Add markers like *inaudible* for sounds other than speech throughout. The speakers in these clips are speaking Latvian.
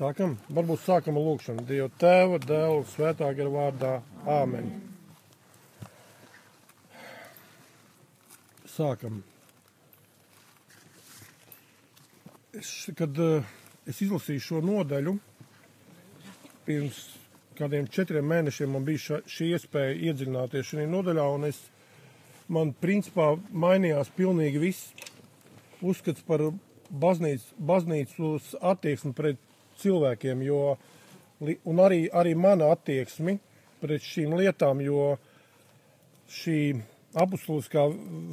Sākam, varbūt sākam ar lūkšanu. Dieva tēva, dēla, svētā gara vārdā. Āmen. Sākam. Es, kad uh, es izlasīju šo nodaļu, pirms kādiem četriem mēnešiem man bija ša, šī iespēja iedziļināties šajā nodaļā, un es, man principā mainījās pilnīgi viss uzskats par baznīcu, baznīcas attieksmi pret cilvēkiem, jo, un arī, arī mana attieksmi pret šīm lietām, jo šī apustuliskā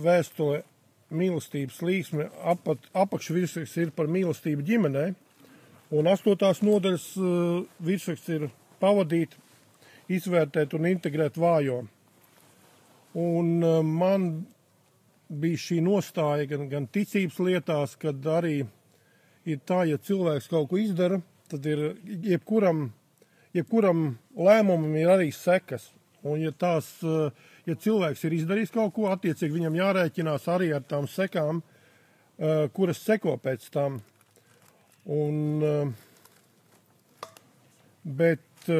vēstule mīlestības līksme apat, apakšvirsraksts ir par mīlestību ģimenē, un astotās nodaļas uh, virsraksts ir pavadīt, izvērtēt un integrēt vājo. Un uh, man bija šī nostāja gan, gan ticības lietās, kad arī ir tā, ja cilvēks kaut ko izdara, tad ir jebkuram, jebkuram lēmumam ir arī sekas. Un ja tās, ja cilvēks ir izdarījis kaut ko, attiecīgi viņam jārēķinās arī ar tām sekām, kuras seko pēc tam. Un, bet,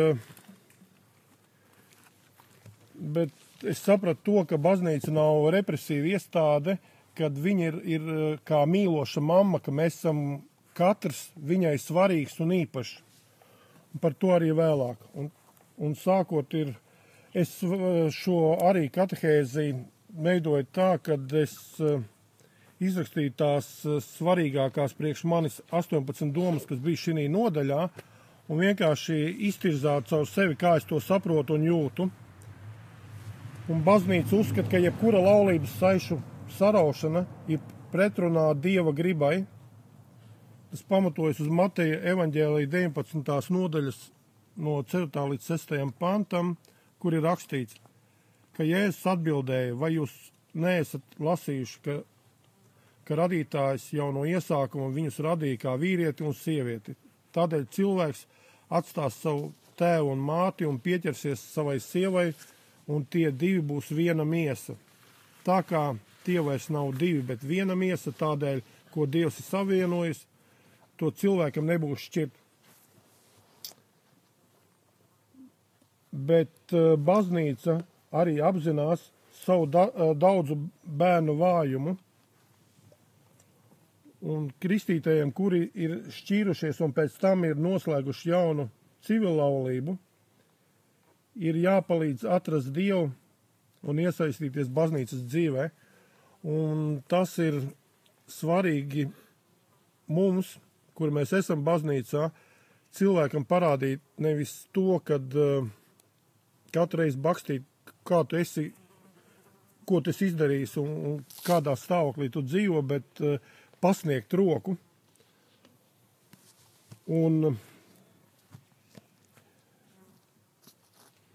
bet es sapratu to, ka baznīca nav represīva iestāde, kad viņa ir, ir eh, kā mīloša mamma, ka mēs esam katrs viņai svarīgs un īpašs. Un par to arī vēlāk. Un, un sākot ir, es eh, šo arī katehēzi veidoju tā, ka es eh, izrakstīju tās svarīgākās priekš manis 18 domas, kas bija šī nodaļā, un vienkārši iztirzāt caur sevi, kā es to saprotu un jūtu un baznīca uzskata, ka jebkura laulības saišu saraušana ir pretrunā Dieva gribai. Tas pamatojas uz Mateja evaņģēlīja 19. nodaļas no 4. līdz 6. pantam, kur ir rakstīts, ka Jēzus atbildēja, vai jūs neesat lasījuši, ka, ka radītājs jau no iesākuma viņus radīja kā vīrieti un sievieti. Tādēļ cilvēks atstās savu tēvu un māti un pieķersies savai sievai, un tie divi būs viena miesa. Tā kā tie vairs nav divi, bet viena miesa, tādēļ, ko Dievs ir savienojis, to cilvēkam nebūs šķirt. Bet uh, baznīca arī apzinās savu da, uh, daudzu bērnu vājumu. Un kristītajiem, kuri ir šķīrušies un pēc tam ir noslēguši jaunu civilaulību, ir jāpalīdz atrast Dievu un iesaistīties baznīcas dzīvē. Un tas ir svarīgi mums, kur mēs esam baznīcā, cilvēkam parādīt nevis to, kad uh, katru reizi bakstīt, kā tu esi, ko tu esi izdarījis un, un kādā stāvoklī tu dzīvo, bet uh, pasniegt roku. Un uh,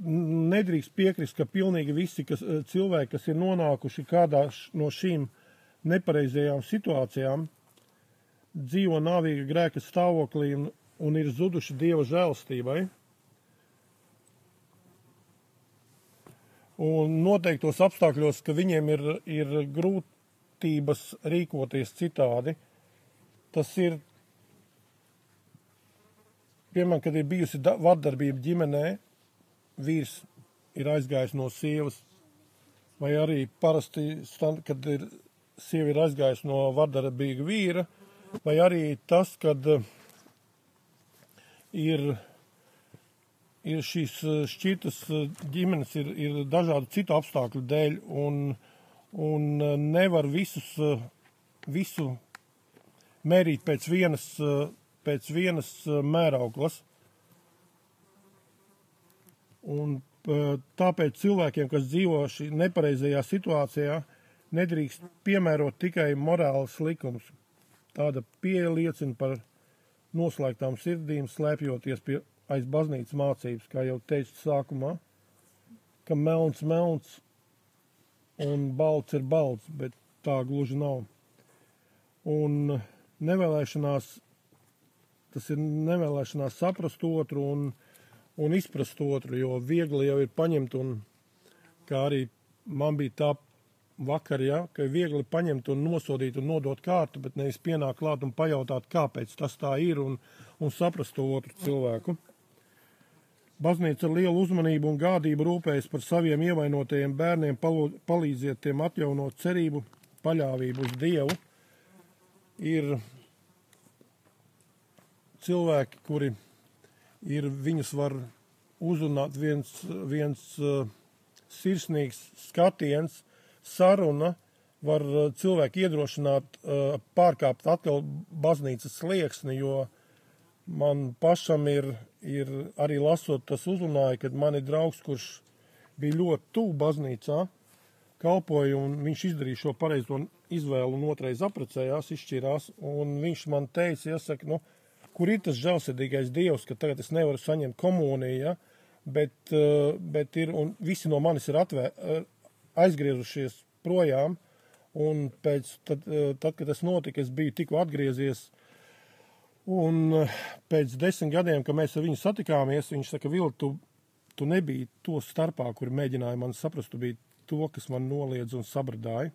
nedrīkst piekrist, ka pilnīgi visi kas, eh, cilvēki, kas ir nonākuši kādā no šīm nepareizajām situācijām, dzīvo nāvīga grēka stāvoklī un, un ir zuduši Dieva žēlstībai. Un noteiktos apstākļos, ka viņiem ir, ir grūtības rīkoties citādi, tas ir, piemēram, kad ir bijusi vardarbība ģimenē, vīrs ir aizgājis no sievas, vai arī parasti, kad ir sieva ir aizgājusi no vardarbīga vīra, vai arī tas, kad eh, ir, ir šīs eh, šķitas eh, ģimenes ir, ir dažādu citu apstākļu dēļ un, un nevar visus, visu mērīt pēc vienas, pēc vienas mērauklas. Un tāpēc cilvēkiem, kas dzīvo šī nepareizajā situācijā, nedrīkst piemērot tikai morāls likums. Tāda pieeja liecina par noslēgtām sirdīm, slēpjoties pie aiz baznīcas mācības, kā jau teicu sākumā, ka melns melns un balts ir balts, bet tā gluži nav. Un nevēlēšanās, tas ir nevēlēšanās saprast otru un un izprast otru, jo viegli jau ir paņemt un kā arī man bija tā vakar, ja, ka viegli paņemt un nosodīt un nodot kārtu, bet nevis pienākt klāt un pajautāt, kāpēc tas tā ir un, un saprast to otru cilvēku. Baznīca ar lielu uzmanību un gādību rūpējas par saviem ievainotajiem bērniem, palīdziet tiem atjaunot cerību, paļāvību uz Dievu. Ir cilvēki, kuri ir, viņus var uzrunāt viens, viens uh, sirsnīgs skatiens, saruna var uh, cilvēku iedrošināt uh, pārkāpt atkal baznīcas slieksni, jo man pašam ir ir arī lasot tas uzrunāja, kad man ir draugs, kurš bija ļoti tuvu baznīcā, kalpoja un viņš izdarīja šo pareizo izvēlu un otrais aprecējās, izšķirās, un viņš man teica, iesaka, nu, kur ir tas žēlsirdīgais dievs, ka tagad es nevaru saņemt komuniju, ja? bet, eh, bet ir, un visi no manis ir atvē, eh, aizgriezušies projām, un pēc, tad, eh, tad, kad tas notika, es biju tikko atgriezies Un eh, pēc desmit gadiem, kad mēs ar viņu satikāmies, viņš saka, Vil, tu, tu nebija to starpā, kuri mēģināja man saprast, tu biji to, kas man noliedz un sabradāja.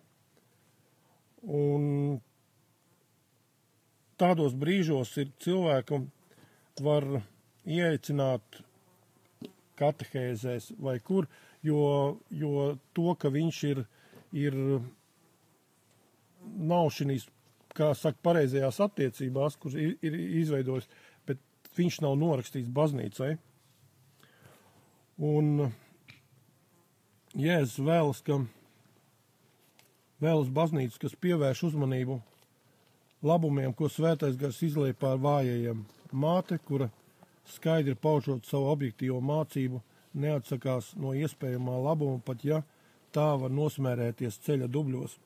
Un tādos brīžos ir cilvēku var ieaicināt katehēzēs vai kur, jo, jo to, ka viņš ir, ir nav šīs kā saka, pareizajās attiecībās, kuras ir, ir izveidojis, bet viņš nav norakstīts baznīcai. Un Jēzus vēlas, ka vēlas baznīcu, kas pievērš uzmanību labumiem, ko svētais gars izlēja pār vājajiem. Māte, kura skaidri paužot savu objektīvo mācību, neatsakās no iespējamā labuma, pat ja tā var nosmērēties ceļa dubļos.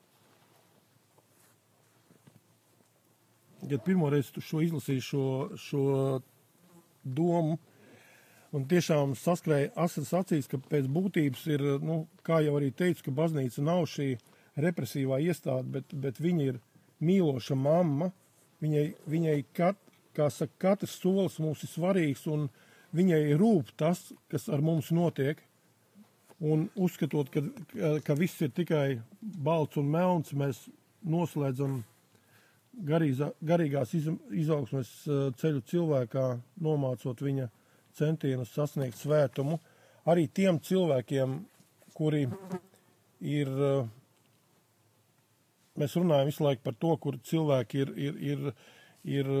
kad pirmo reizi šo izlasīju šo, šo domu, un tiešām saskrēja asins acīs, ka pēc būtības ir, nu, kā jau arī teicu, ka baznīca nav šī represīvā iestāde, bet, bet viņa ir mīloša mamma, viņai, viņai kat, kā saka, katrs solis mums ir svarīgs, un viņai rūp tas, kas ar mums notiek, un uzskatot, ka, ka viss ir tikai balts un melns, mēs noslēdzam garīzā, garīgās iz, izaugsmes eh, ceļu cilvēkā, nomācot viņa centienus sasniegt svētumu, arī tiem cilvēkiem, kuri ir, eh, mēs runājam visu laiku par to, kur cilvēki ir, ir, ir, ir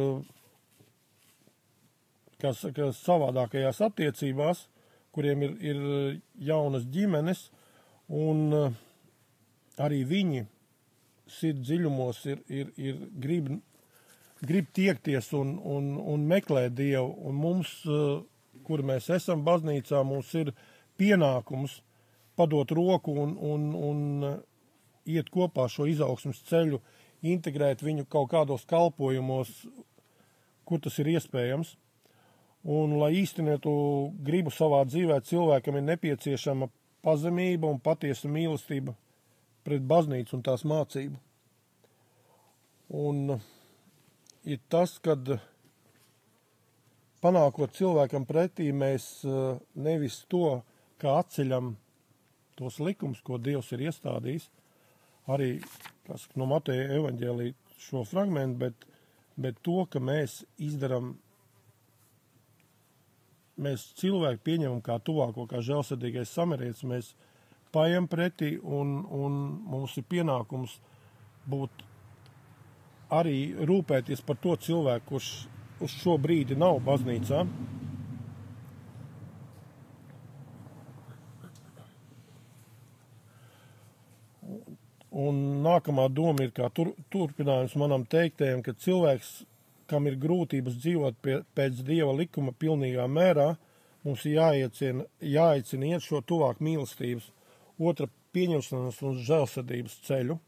kā saka, savādākajās attiecībās, kuriem ir, ir jaunas ģimenes, un eh, arī viņi sirds dziļumos ir, ir, ir grib, grib tiekties un, un, un meklēt Dievu. Un mums, eh, kur mēs esam baznīcā, mums ir pienākums padot roku un, un, un eh, iet kopā šo izaugsmas ceļu, integrēt viņu kaut kādos kalpojumos, kur tas ir iespējams. Un, lai īstenētu gribu savā dzīvē, cilvēkam ir nepieciešama pazemība un patiesa mīlestība pret baznīcu un tās mācību. Un ir tas, kad panākot cilvēkam pretī, mēs nevis to, kā atceļam tos likumus, ko Dievs ir iestādījis, arī kas, no Mateja evaņģēlī šo fragmentu, bet, bet to, ka mēs izdaram, mēs cilvēku pieņemam kā tuvāko, kā žēlsirdīgais samarietis, mēs paiem pretī, un, un mums ir pienākums būt arī rūpēties par to cilvēku, kurš uz šo brīdi nav baznīcā. Un nākamā doma ir kā tur, turpinājums manam teiktējam, ka cilvēks, kam ir grūtības dzīvot pie, pēc dieva likuma pilnīgā mērā, mums jāiecina, jāicina iet šo tuvāk mīlestības otra pieņemšanas un žēlsirdības ceļu.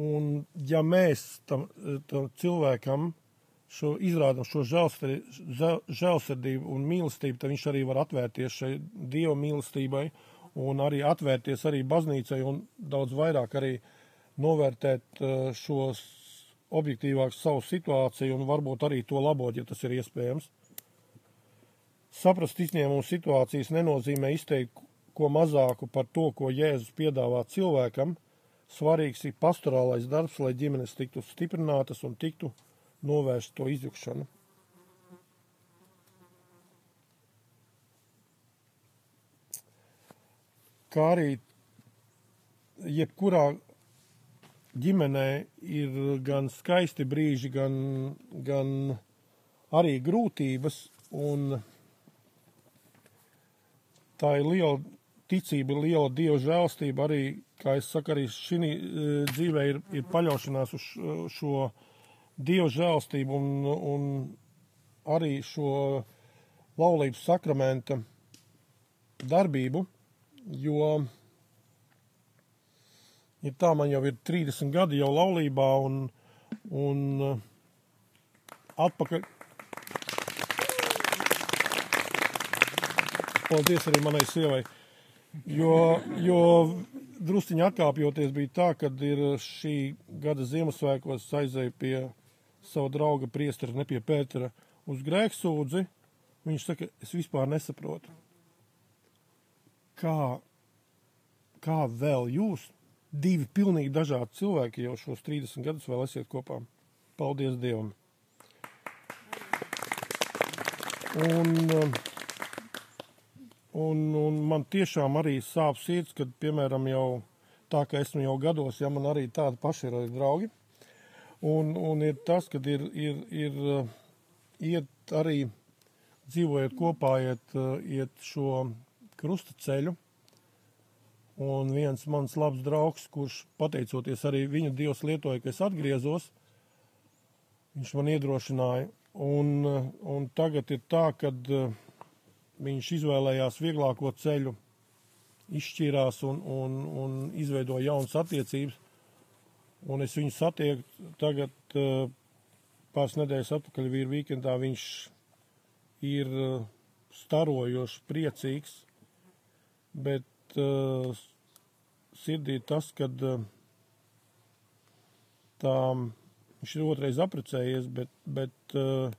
Un ja mēs tam, tam cilvēkam šo izrādam šo žēlsirdību un mīlestību, tad viņš arī var atvērties šai Dieva mīlestībai un arī atvērties arī baznīcai un daudz vairāk arī novērtēt eh, šos objektīvāk savu situāciju un varbūt arī to labot, ja tas ir iespējams. Saprast izņēmumu situācijas nenozīmē izteikt neko mazāku par to, ko Jēzus piedāvā cilvēkam. Svarīgs ir pastorālais darbs, lai ģimenes tiktu stiprinātas un tiktu novērst to izjukšanu. Kā arī jebkurā ģimenē ir gan skaisti brīži, gan, gan arī grūtības, tā ir liela ticība, liela dieva žēlstība. Arī, kā es saku, arī šī e, dzīvē ir, ir paļaušanās uz šo dieva žēlstību un, un arī šo laulības sakramenta darbību, jo ja tā man jau ir 30 gadi jau laulībā un, un e, atpakaļ paldies arī manai sievai. Jo, jo drusciņā atkāpjoties bija tā, ka ir šī gada Ziemassvētkos aizēju pie sava drauga priestera, ne pie Pētera, uz grēksūdzi. Viņš saka, es vispār nesaprotu, kā, kā vēl jūs, divi pilnīgi dažādi cilvēki, jau šos 30 gadus vēl esiet kopā. Paldies Dievam! Un Un, un man tiešām arī sāp sirds, kad, piemēram, jau tā, ka esmu jau gados, ja man arī tādi paši ir arī draugi. Un, un ir tas, kad ir, ir, ir iet arī dzīvojot kopā, iet, iet šo krusta ceļu. Un viens mans labs draugs, kurš pateicoties arī viņu dievs lietoja, ka es atgriezos, viņš man iedrošināja. Un, un tagad ir tā, kad uh, viņš izvēlējās vieglāko ceļu, izšķīrās un, un, un izveidoja jaunas attiecības. Un es viņu satieku tagad uh, pāris nedēļas atpakaļ vīru vīkendā. Viņš ir uh, starojošs, priecīgs, bet uh, sirdī tas, kad uh, tā, viņš ir otrais aprecējies, bet, bet uh,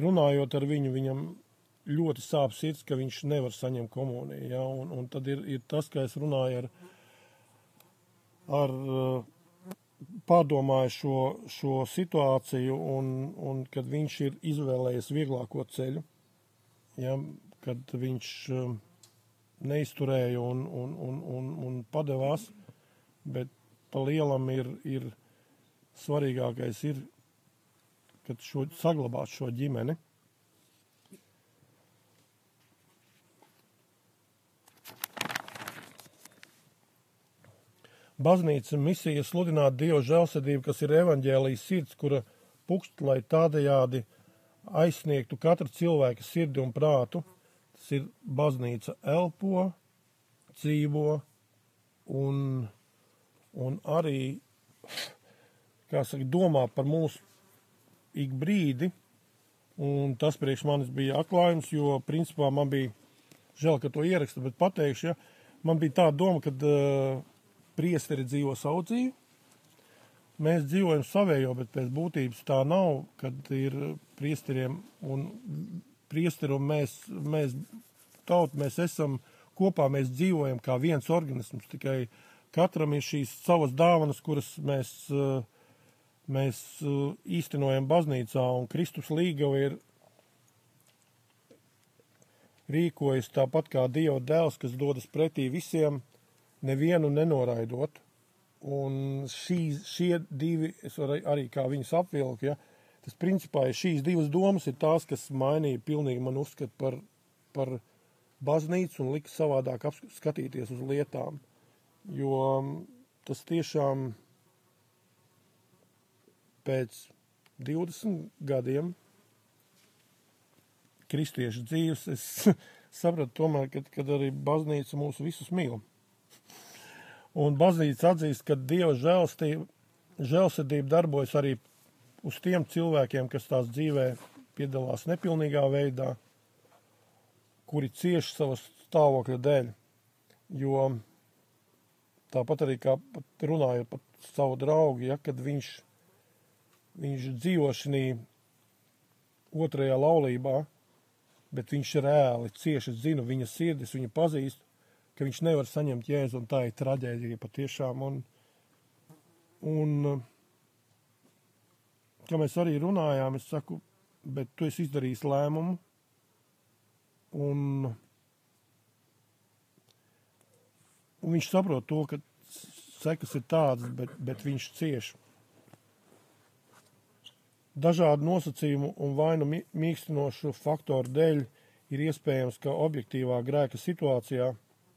runājot ar viņu, viņam ļoti sāp sirds, ka viņš nevar saņemt komuniju. Ja? Un, un tad ir, ir tas, ka es runāju ar, ar pārdomāju šo, šo situāciju, un, un kad viņš ir izvēlējies vieglāko ceļu, ja? kad viņš neizturēja un, un, un, un, un padevās, bet pa lielam ir, ir svarīgākais ir, kad šo, saglabāt šo ģimeni. Baznīca misija sludināt Dievu žēlsirdību, kas ir evaņģēlijas sirds, kura pukšt, lai tādējādi aizsniegtu katru cilvēku sirdi un prātu. Ir baznīca elpo, dzīvo un, un arī, kā saka, domā par mūsu ik brīdi. Un tas priekš manis bija atklājums, jo principā man bija žēl, ka to ierakstu, bet pateikšu, ja, man bija tā doma, ka uh, priesteri dzīvo savu dzīvi. Mēs dzīvojam savējo, bet pēc būtības tā nav, kad ir priesteriem un priesteri un mēs, mēs taut, mēs esam kopā, mēs dzīvojam kā viens organisms, tikai katram ir šīs savas dāvanas, kuras mēs, mēs īstenojam baznīcā, un Kristus līgava ir rīkojas tāpat kā Dieva dēls, kas dodas pretī visiem, nevienu nenoraidot. Un šīs, šie divi, es varu arī kā viņus apvilkt, ja, tas principā ir šīs divas domas ir tās, kas mainīja pilnīgi man uzskatu par, par baznīcu un lika savādāk skatīties uz lietām. Jo tas tiešām pēc 20 gadiem kristiešu dzīves es *laughs* sapratu tomēr, ka, kad arī baznīca mūs visus mīl. Un baznīca atzīst, ka Dieva žēlsirdība darbojas arī uz tiem cilvēkiem, kas tās dzīvē piedalās nepilnīgā veidā, kuri cieši savas stāvokļa dēļ. Jo tāpat arī kā runājot par savu draugu, ja, kad viņš, viņš dzīvo šī otrajā laulībā, bet viņš reāli cieši zina viņa sirdis, viņa pazīst, ka viņš nevar saņemt jēzu, un tā ir traģēdija patiešām. Un, un, kā mēs arī runājām, es saku, bet tu esi izdarījis lēmumu, un, un viņš saprot to, ka sekas ir tādas, bet, bet viņš cieš. Dažādu nosacījumu un vainu mīkstinošu faktoru dēļ ir iespējams, ka objektīvā grēka situācijā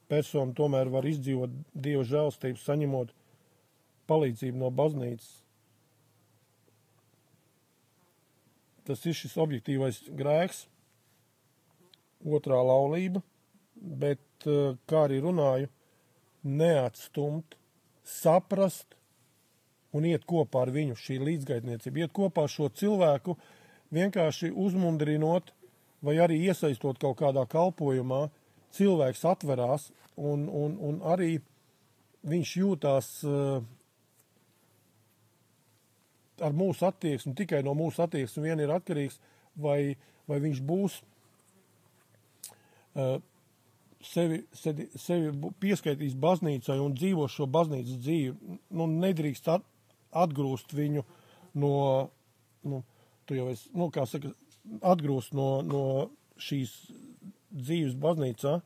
persona tomēr var izdzīvot Dieva žēlstību, saņemot palīdzību no baznīcas. Tas ir šis objektīvais grēks, otrā laulība, bet, eh, kā arī runāju, neatstumt, saprast un iet kopā ar viņu šī līdzgaitniecība, iet kopā ar šo cilvēku, vienkārši uzmundrinot vai arī iesaistot kaut kādā kalpojumā, cilvēks atverās un, un, un arī viņš jūtās uh, ar mūsu attieksmi, tikai no mūsu attieksmi vien ir atkarīgs, vai, vai viņš būs uh, sevi, sevi, sevi pieskaitīs baznīcai un dzīvo šo baznīcas dzīvi. Nu, nedrīkst at, atgrūst viņu no, nu, tu jau esi, nu, kā saka, atgrūst no, no šīs dzīves baznīcā.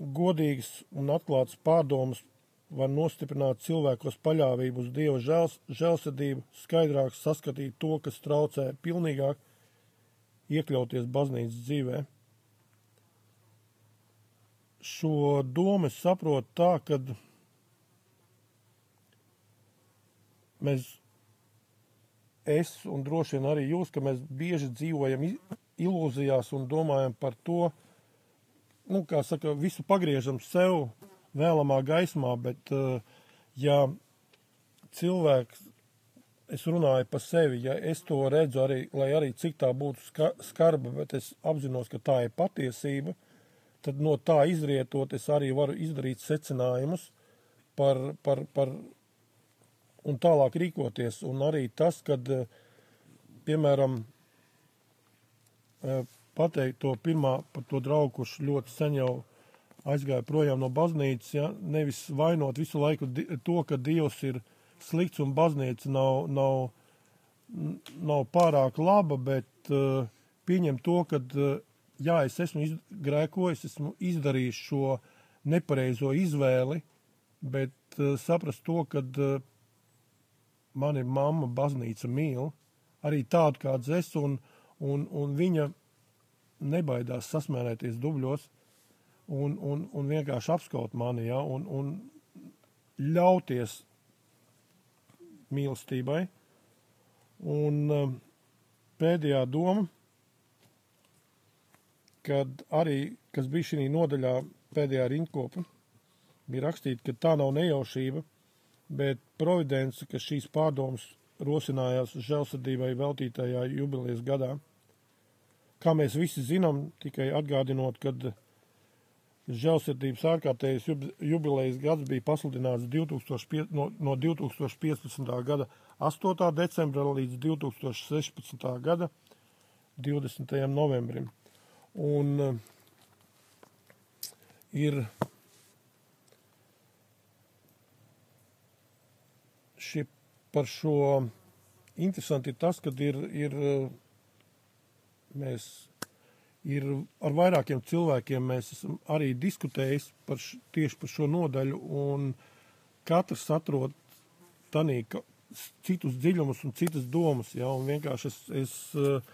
Godīgs un atklāts pārdomas var nostiprināt cilvēkos paļāvību uz Dieva žēls, žēlsirdību, skaidrāk saskatīt to, kas traucē pilnīgāk iekļauties baznīcas dzīvē. Šo domu es saprotu tā, ka mēs, es un droši vien arī jūs, ka mēs bieži dzīvojam ilūzijās un domājam par to, nu, kā saka, visu pagriežam sev, vēlamā gaismā, bet eh, ja cilvēks, es runāju par sevi, ja es to redzu arī, lai arī cik tā būtu ska, skarba, bet es apzinos, ka tā ir patiesība, tad no tā izrietot es arī varu izdarīt secinājumus par, par, par un tālāk rīkoties. Un arī tas, kad, eh, piemēram, eh, pateikt to pirmā par to draugu, kurš ļoti sen jau aizgāja projām no baznīcas, ja, nevis vainot visu laiku to, ka Dievs ir slikts un baznīca nav, nav, nav pārāk laba, bet uh, pieņem to, ka, uh, jā, es esmu grēkojis, esmu izdarījis šo nepareizo izvēli, bet uh, saprast to, ka uh, mani mamma baznīca mīl, arī tādu kāds es, un, un, un viņa nebaidās sasmērēties dubļos, un, un, un vienkārši apskaut mani, ja, un, un ļauties mīlestībai. Un um, pēdējā doma, kad arī, kas bija šī nodaļā pēdējā rindkopa, bija rakstīta, ka tā nav nejaušība, bet providence, ka šīs pārdomas rosinājās žēlsirdībai veltītajā jubilejas gadā. Kā mēs visi zinām, tikai atgādinot, kad Žēlsirdības ārkārtējas jubilejas gads bija pasludināts 2005, no, no 2015. gada 8. decembra līdz 2016. gada 20. novembrim. Un uh, ir šie par šo interesanti ir tas, ka ir, ir mēs ir ar vairākiem cilvēkiem mēs esam arī diskutējis par š, tieši par šo nodaļu, un katrs atrod tanī citus dziļumus un citas domas, ja, un vienkārši es, es eh,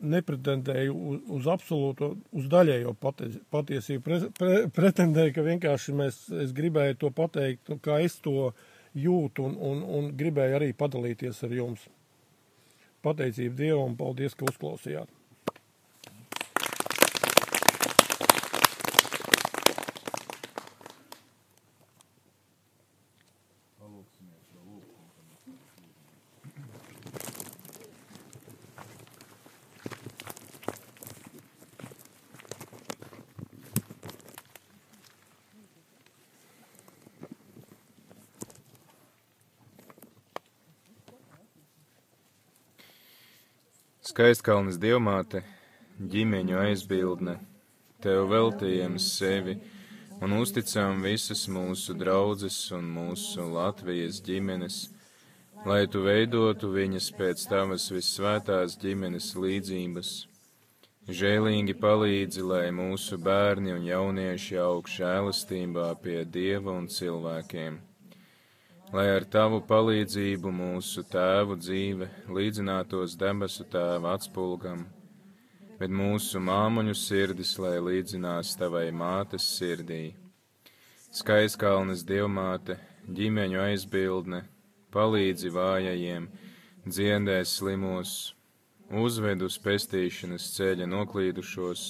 nepretendēju uz, uz absolūto, uz daļējo patiesību, pre, pre, pretendēju, ka vienkārši mēs, es gribēju to pateikt, kā es to jūtu, un, un, un gribēju arī padalīties ar jums. Pateicību Dievam, paldies, ka uzklausījāt! Skaistkalnes dievmāte, ģimeņu aizbildne, tev veltījam sevi un uzticam visas mūsu draudzes un mūsu Latvijas ģimenes, lai tu veidotu viņas pēc tavas vissvētās ģimenes līdzības. Žēlīgi palīdzi, lai mūsu bērni un jaunieši aug žēlastībā pie Dieva un cilvēkiem. Lai ar tavu palīdzību mūsu tēvu dzīve līdzinātos debesu tēva atspulgam bet mūsu māmuņu sirdis, lai līdzinās tavai mātes sirdī. Skaiskalnes dievmāte, ģimeņu aizbildne, palīdzi vājajiem, dziedēs slimos, uzved uz pestīšanas ceļa noklīdušos,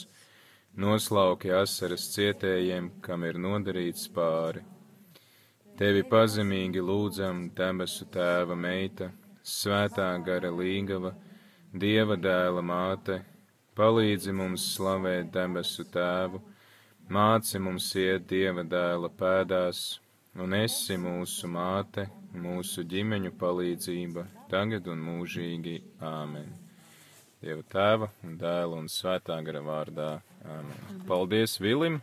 noslauki asaras cietējiem, kam ir nodarīts pāri. Tevi pazemīgi lūdzam, debesu tēva meita, svētā gara līgava, dieva dēla māte, palīdzi mums slavēt debesu tēvu, māci mums iet dieva dēla pēdās, un esi mūsu māte, mūsu ģimeņu palīdzība, tagad un mūžīgi āmen. Dieva tēva un dēla un svētā gara vārdā. Āmen. Paldies Vilim!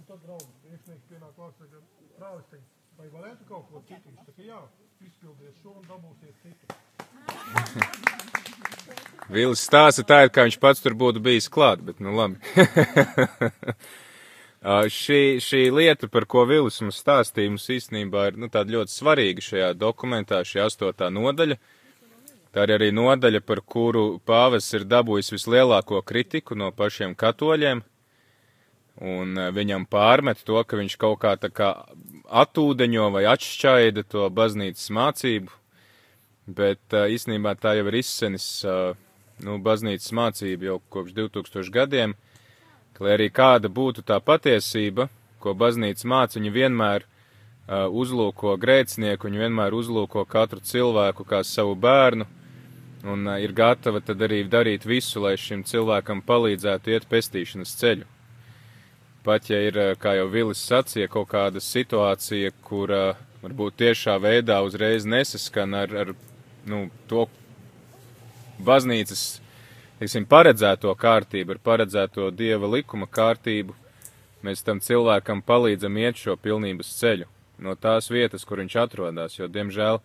Un tad draugi, priekšnieks pienāk klāt, saka, prāvisteņ, vai varētu kaut ko citu? Viņš saka, jā, izpildies šo un dabūsies citu. *laughs* Vils stāsta tā, it kā viņš pats tur būtu bijis klāt, bet nu labi. *laughs* šī, šī lieta, par ko Vils mums stāstīja, mums īstenībā ir nu, tāda ļoti svarīga šajā dokumentā, šī astotā nodaļa. Uh, Tā ir arī nodaļa, par kuru pāvis ir dabūjis vislielāko kritiku no pašiem katoļiem, un eh, viņam pārmet to, ka viņš kaut kā tā kā atūdeņo vai atšķaida to baznīcas mācību, bet eh, īstenībā tā jau ir izsenis, eh, nu, baznīcas mācība jau kopš 2000 gadiem, ka, lai arī kāda būtu tā patiesība, ko baznīca māca, viņa vienmēr uzlūko grēcinieku, viņa vienmēr uzlūko katru cilvēku kā savu bērnu, un ir gatava tad arī darīt visu, lai šim cilvēkam palīdzētu iet pestīšanas ceļu. Pat ja ir, kā jau Vilis sacīja, kaut kāda situācija, kur uh, varbūt tiešā veidā uzreiz nesaskan ar, ar nu, to baznīcas, teiksim, paredzēto kārtību, ar paredzēto dieva likuma kārtību, mēs tam cilvēkam palīdzam iet šo pilnības ceļu no tās vietas, kur viņš atrodas, jo, diemžēl,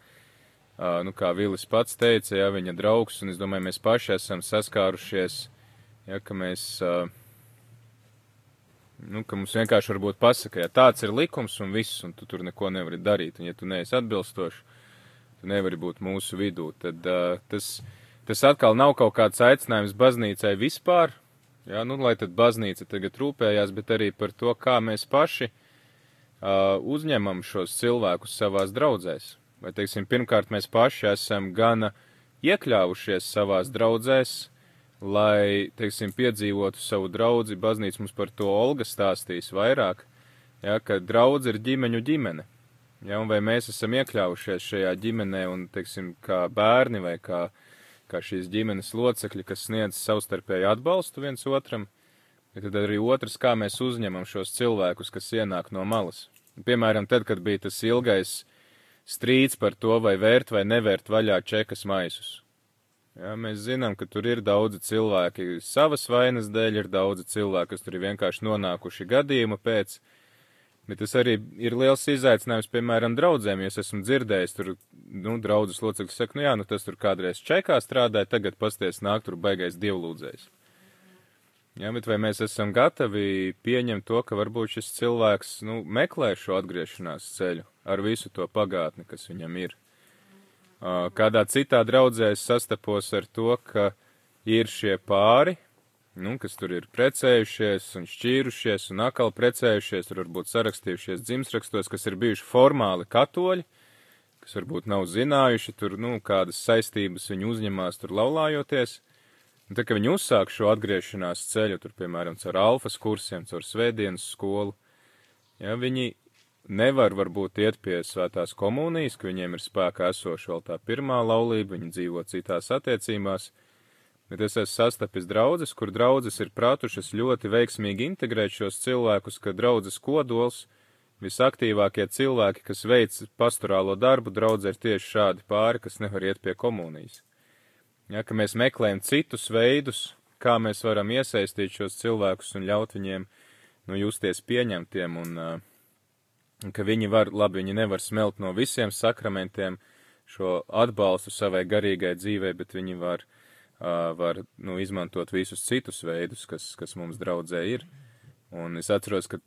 nu, kā Vilis pats teica, ja viņa draugs, un es domāju, mēs paši esam saskārušies, ja, ka mēs, uh, nu, ka mums vienkārši varbūt pasaka, ja tāds ir likums un viss, un tu tur neko nevari darīt, un ja tu neesi atbilstoši, tu nevari būt mūsu vidū, tad uh, tas, tas atkal nav kaut kāds aicinājums baznīcai vispār, ja, nu, lai tad baznīca tagad rūpējās, bet arī par to, kā mēs paši uh, uzņemam šos cilvēkus savās draudzēs. Vai, teiksim, pirmkārt mēs paši esam gana iekļāvušies savās draudzēs, lai, teiksim, piedzīvotu savu draudzi, baznīca mums par to Olga stāstīs vairāk, ja, ka draudz ir ģimeņu ģimene, ja, vai mēs esam iekļāvušies šajā ģimenē un, teiksim, kā bērni vai kā, kā šīs ģimenes locekļi, kas sniedz savstarpēju atbalstu viens otram, bet tad arī otrs, kā mēs uzņemam šos cilvēkus, kas ienāk no malas. Piemēram, tad, kad bija tas ilgais strīds par to, vai vērt vai nevērt vaļā čekas maisus. Jā, mēs zinām, ka tur ir daudzi cilvēki savas vainas dēļ, ir daudzi cilvēki, kas tur ir vienkārši nonākuši gadījuma pēc, bet tas arī ir liels izaicinājums, piemēram, draudzēm, ja es esmu dzirdējis, tur, nu, draudzes locekļi saka, nu jā, nu tas tur kādreiz čekā strādāja, tagad pasties nāk tur baigais dievlūdzējs. Jā, bet vai mēs esam gatavi pieņemt to, ka varbūt šis cilvēks, nu, meklē šo atgriešanās ceļu? ar visu to pagātni, kas viņam ir. Kādā citā draudzē es sastapos ar to, ka ir šie pāri, nu, kas tur ir precējušies un šķīrušies un atkal precējušies, tur varbūt sarakstījušies dzimsrakstos, kas ir bijuši formāli katoļi, kas varbūt nav zinājuši tur, nu, kādas saistības viņi uzņemās tur laulājoties, Un tad, kad viņi uzsāk šo atgriešanās ceļu, tur, piemēram, caur alfas kursiem, caur svētdienas skolu, ja, viņi nevar varbūt iet pie svētās komunijas, ka viņiem ir spēkā esoša vēl tā pirmā laulība, viņi dzīvo citās attiecībās, bet es esmu sastapis draudzes, kur draudzes ir pratušas ļoti veiksmīgi integrēt šos cilvēkus, ka draudzes kodols, visaktīvākie cilvēki, kas veic pastorālo darbu, draudzē ir tieši šādi pāri, kas nevar iet pie komunijas. Ja, ka mēs meklējam citus veidus, kā mēs varam iesaistīt šos cilvēkus un ļaut viņiem nu, justies pieņemtiem, un uh, ka viņi var, labi, viņi nevar smelt no visiem sakramentiem šo atbalstu savai garīgai dzīvei, bet viņi var, uh, var nu, izmantot visus citus veidus, kas, kas mums draudzē ir. Un es atceros, ka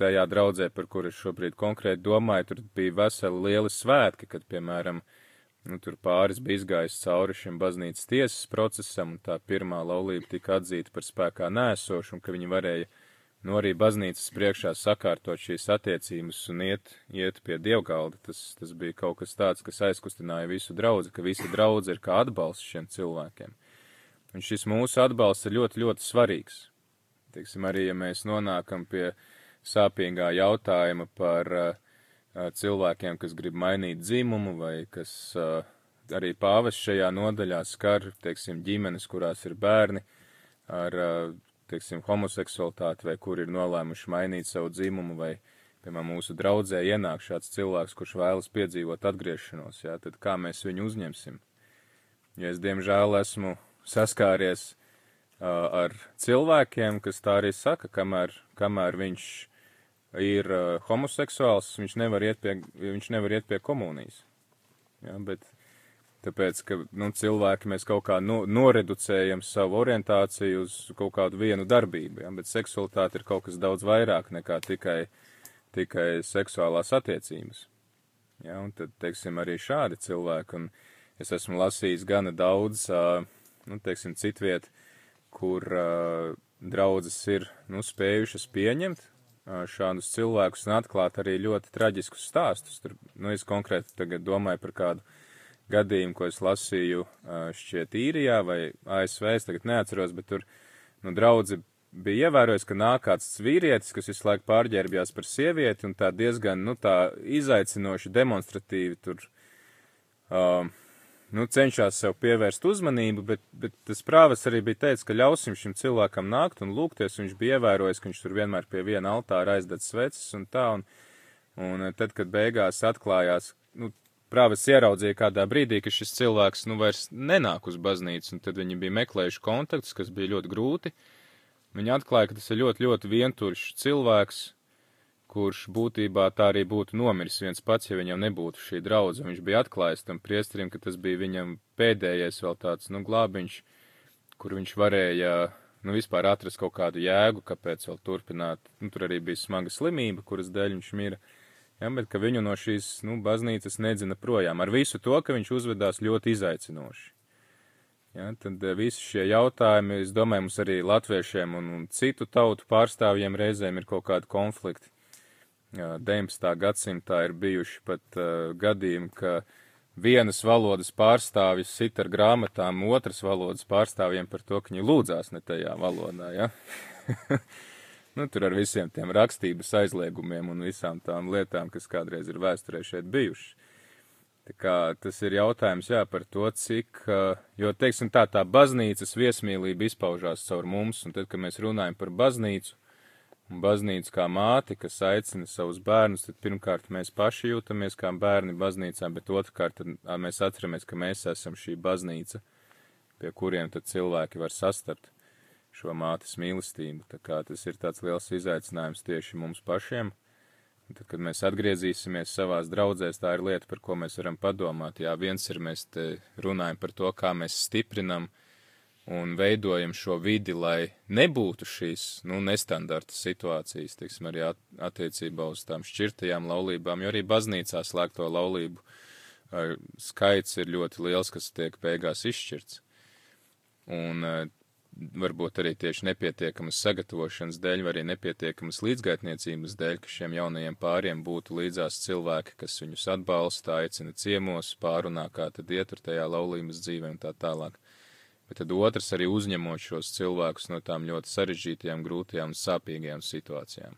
tajā draudzē, par kuru es šobrīd konkrēti domāju, tur bija veseli lieli svētki, kad, piemēram, Nu, tur pāris bija izgājis cauri šim baznīcas tiesas procesam, un tā pirmā laulība tika atzīta par spēkā nēsošu, un ka viņi varēja, nu, arī baznīcas priekšā sakārtot šīs attiecības un iet, iet pie dievgalda. Tas, tas bija kaut kas tāds, kas aizkustināja visu draudzi, ka visa draudze ir kā atbalsts šiem cilvēkiem. Un šis mūsu atbalsts ir ļoti, ļoti svarīgs. Teiksim, arī, ja mēs nonākam pie sāpīgā jautājuma par uh, cilvēkiem, kas grib mainīt dzimumu vai kas arī pāvis šajā nodaļā skar, teiksim, ģimenes, kurās ir bērni ar, teiksim, homoseksualitāti vai kur ir nolēmuši mainīt savu dzimumu vai, piemēram, mūsu draudzē ienāk šāds cilvēks, kurš vēlas piedzīvot atgriešanos, jā, tad kā mēs viņu uzņemsim? Ja es, diemžēl, esmu saskāries uh, ar cilvēkiem, kas tā arī saka, kamēr, kamēr viņš ir uh, homoseksuāls, viņš nevar iet pie, viņš nevar iet pie komunijas. Ja, bet tāpēc, ka nu, cilvēki mēs kaut kā no, noreducējam savu orientāciju uz kaut kādu vienu darbību, ja, bet seksualitāte ir kaut kas daudz vairāk nekā tikai, tikai seksuālās attiecības. Ja, un tad, teiksim, arī šādi cilvēki, un es esmu lasījis gana daudz, uh, nu, teiksim, citviet, kur uh, draudzes ir, nu, spējušas pieņemt šādus cilvēkus un atklāt arī ļoti traģiskus stāstus. Tur, nu, es konkrēti tagad domāju par kādu gadījumu, ko es lasīju šķiet īrijā vai ASV, es tagad neatceros, bet tur, nu, draudzi bija ievērojis, ka nāk kāds vīrietis, kas visu laiku pārģērbjās par sievieti un tā diezgan, nu, tā izaicinoši demonstratīvi tur, uh, nu, cenšas sev pievērst uzmanību, bet, bet tas prāvas arī bija teicis, ka ļausim šim cilvēkam nākt un lūgties, viņš bija ievērojis, ka viņš tur vienmēr pie viena altāra aizdedz sveces un tā, un, un tad, kad beigās atklājās, nu, prāvas ieraudzīja kādā brīdī, ka šis cilvēks, nu, vairs nenāk uz baznīcu, un tad viņi bija meklējuši kontaktus, kas bija ļoti grūti. Viņi atklāja, ka tas ir ļoti, ļoti vientuļš cilvēks, kurš būtībā tā arī būtu nomiris viens pats, ja viņam nebūtu šī draudze. Viņš bija atklājis tam priesterim, ka tas bija viņam pēdējais vēl tāds, nu, glābiņš, kur viņš varēja, nu, vispār atrast kaut kādu jēgu, kāpēc vēl turpināt. Nu, tur arī bija smaga slimība, kuras dēļ viņš mira. Ja, bet ka viņu no šīs, nu, baznīcas nedzina projām, ar visu to, ka viņš uzvedās ļoti izaicinoši. Ja, tad eh, visi šie jautājumi, es domāju, mums arī latviešiem un, un citu tautu pārstāvjiem reizēm ir kaut kādi konflikti. 19. gadsimtā ir bijuši pat uh, gadījumi, ka vienas valodas pārstāvis sit ar grāmatām otras valodas pārstāvjiem par to, ka viņi lūdzās ne tajā valodā, ja? *laughs* nu, tur ar visiem tiem rakstības aizliegumiem un visām tām lietām, kas kādreiz ir vēsturē šeit bijušas. Tā kā tas ir jautājums, jā, par to, cik, jo, teiksim tā, tā baznīcas viesmīlība izpaužās caur mums, un tad, kad mēs runājam par baznīcu, un baznīca kā māte, kas aicina savus bērnus, tad pirmkārt mēs paši jūtamies kā bērni baznīcā, bet otrkārt mēs atceramies, ka mēs esam šī baznīca, pie kuriem tad cilvēki var sastapt šo mātes mīlestību. Tā kā tas ir tāds liels izaicinājums tieši mums pašiem. Un tad, kad mēs atgriezīsimies savās draudzēs, tā ir lieta, par ko mēs varam padomāt. Jā, viens ir mēs te runājam par to, kā mēs stiprinam un veidojam šo vidi, lai nebūtu šīs, nu, nestandarta situācijas, teiksim, arī attiecībā uz tām šķirtajām laulībām, jo arī baznīcā slēgto laulību skaits ir ļoti liels, kas tiek beigās izšķirts. Un varbūt arī tieši nepietiekamas sagatavošanas dēļ, vai arī nepietiekamas līdzgaitniecības dēļ, ka šiem jaunajiem pāriem būtu līdzās cilvēki, kas viņus atbalsta, aicina ciemos, pārunā, kā tad iet ar tajā laulības dzīvē un tā tālāk bet tad otrs arī uzņemot šos cilvēkus no tām ļoti sarežģītajām, grūtajām un sāpīgajām situācijām.